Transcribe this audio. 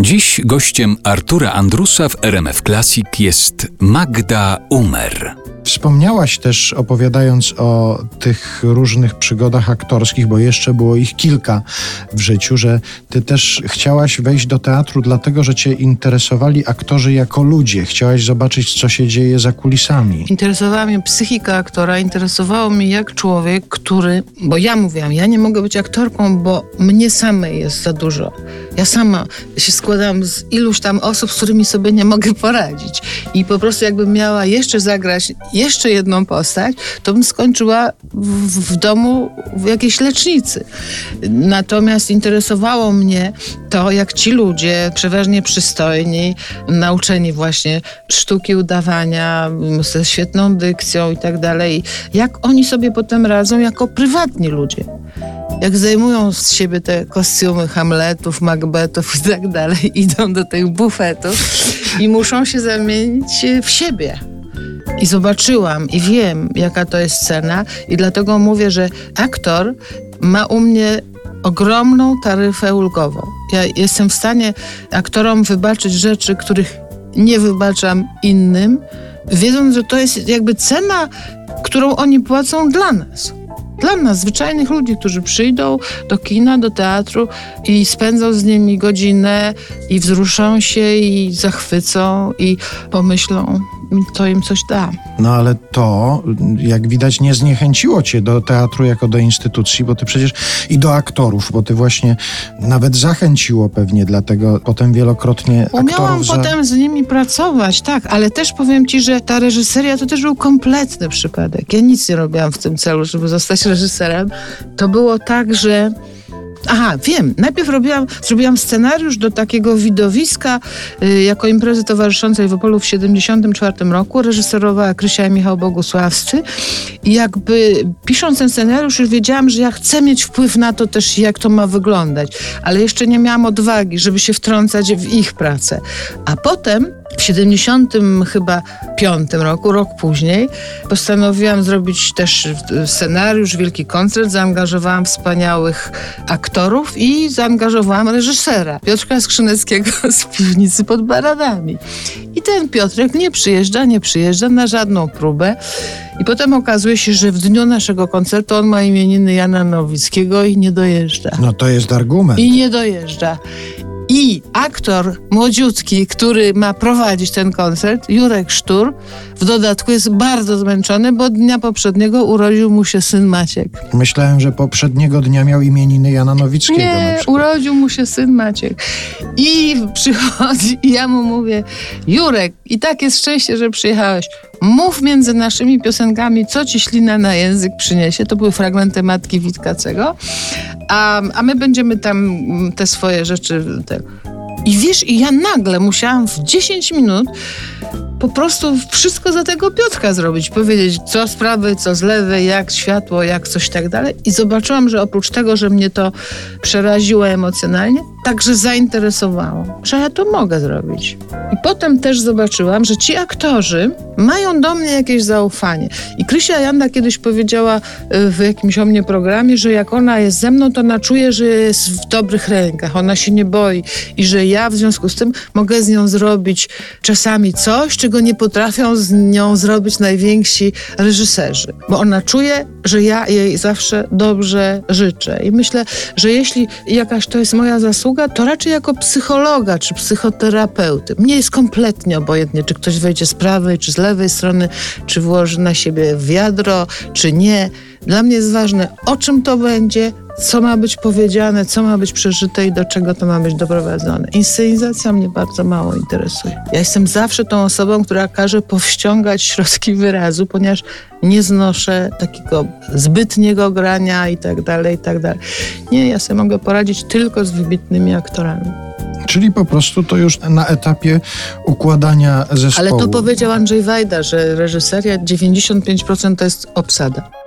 Dziś gościem Artura Andrusa w RMF Classic jest Magda Umer. Wspomniałaś też, opowiadając o tych różnych przygodach aktorskich, bo jeszcze było ich kilka w życiu, że ty też chciałaś wejść do teatru, dlatego że cię interesowali aktorzy jako ludzie. Chciałaś zobaczyć, co się dzieje za kulisami. Interesowała mnie psychika aktora, interesowało mnie jak człowiek, który, bo ja mówiłam, ja nie mogę być aktorką, bo mnie samej jest za dużo. Ja sama się składam z iluś tam osób, z którymi sobie nie mogę poradzić. I po prostu jakbym miała jeszcze zagrać jeszcze jedną postać, to bym skończyła w, w domu w jakiejś lecznicy. Natomiast interesowało mnie to, jak ci ludzie, przeważnie przystojni, nauczeni właśnie sztuki udawania, ze świetną dykcją i tak dalej, jak oni sobie potem radzą jako prywatni ludzie jak zajmują z siebie te kostiumy Hamletów, Macbethów i tak dalej, idą do tych bufetów i muszą się zamienić w siebie. I zobaczyłam i wiem, jaka to jest cena, i dlatego mówię, że aktor ma u mnie ogromną taryfę ulgową. Ja jestem w stanie aktorom wybaczyć rzeczy, których nie wybaczam innym, wiedząc, że to jest jakby cena, którą oni płacą dla nas. Dla nas, zwyczajnych ludzi, którzy przyjdą do kina, do teatru i spędzą z nimi godzinę i wzruszą się i zachwycą i pomyślą, to im coś da. No ale to, jak widać, nie zniechęciło cię do teatru jako do instytucji, bo ty przecież i do aktorów, bo ty właśnie nawet zachęciło pewnie, dlatego potem wielokrotnie Umiałam. Za... potem z nimi pracować, tak, ale też powiem ci, że ta reżyseria to też był kompletny przypadek. Ja nic nie robiłam w tym celu, żeby zostać reżyserem. To było tak, że Aha, wiem. Najpierw robiłam, zrobiłam scenariusz do takiego widowiska y, jako imprezy towarzyszącej w Opolu w 1974 roku. Reżyserowała Krysia i Michał Bogusławscy. I jakby pisząc ten scenariusz już wiedziałam, że ja chcę mieć wpływ na to też, jak to ma wyglądać. Ale jeszcze nie miałam odwagi, żeby się wtrącać w ich pracę. A potem w 70 chyba piątym roku, rok później, postanowiłam zrobić też scenariusz, wielki koncert. Zaangażowałam wspaniałych aktorów i zaangażowałam reżysera Piotrka Skrzyneckiego z piwnicy pod Baradami. I ten Piotrek nie przyjeżdża, nie przyjeżdża na żadną próbę. I potem okazuje się, że w dniu naszego koncertu on ma imieniny Jana Nowickiego i nie dojeżdża. No to jest argument. I nie dojeżdża. I aktor młodziutki, który ma prowadzić ten koncert, Jurek Sztur, w dodatku jest bardzo zmęczony, bo dnia poprzedniego urodził mu się syn Maciek. Myślałem, że poprzedniego dnia miał imieniny Jana Nowickiego. Nie, urodził mu się syn Maciek. I przychodzi i ja mu mówię, Jurek, i tak jest szczęście, że przyjechałeś. Mów między naszymi piosenkami, co ci ślina na język przyniesie. To były fragmenty Matki Witkacego. A, a my będziemy tam te swoje rzeczy... Te... I wiesz, i ja nagle musiałam w 10 minut po prostu wszystko za tego Piotrka zrobić. Powiedzieć, co z prawej, co z lewej, jak światło, jak coś tak dalej. I zobaczyłam, że oprócz tego, że mnie to przeraziło emocjonalnie, także zainteresowało, że ja to mogę zrobić. I potem też zobaczyłam, że ci aktorzy mają do mnie jakieś zaufanie. I Krysia Janda kiedyś powiedziała e, w jakimś o mnie programie, że jak ona jest ze mną, to ona czuje, że jest w dobrych rękach. Ona się nie boi i że ja w związku z tym mogę z nią zrobić czasami coś, czego nie potrafią z nią zrobić najwięksi reżyserzy. Bo ona czuje, że ja jej zawsze dobrze życzę. I myślę, że jeśli jakaś to jest moja zasługa, to raczej jako psychologa czy psychoterapeuty. Mnie jest kompletnie obojętnie, czy ktoś wejdzie z prawej, czy z lewej strony, czy włoży na siebie wiadro, czy nie. Dla mnie jest ważne, o czym to będzie, co ma być powiedziane, co ma być przeżyte i do czego to ma być doprowadzone. Inscenizacja mnie bardzo mało interesuje. Ja jestem zawsze tą osobą, która każe powściągać środki wyrazu, ponieważ nie znoszę takiego zbytniego grania i tak dalej, i tak dalej. Nie, ja sobie mogę poradzić tylko z wybitnymi aktorami. Czyli po prostu to już na etapie układania zespołu. Ale to powiedział Andrzej Wajda, że reżyseria 95% to jest obsada.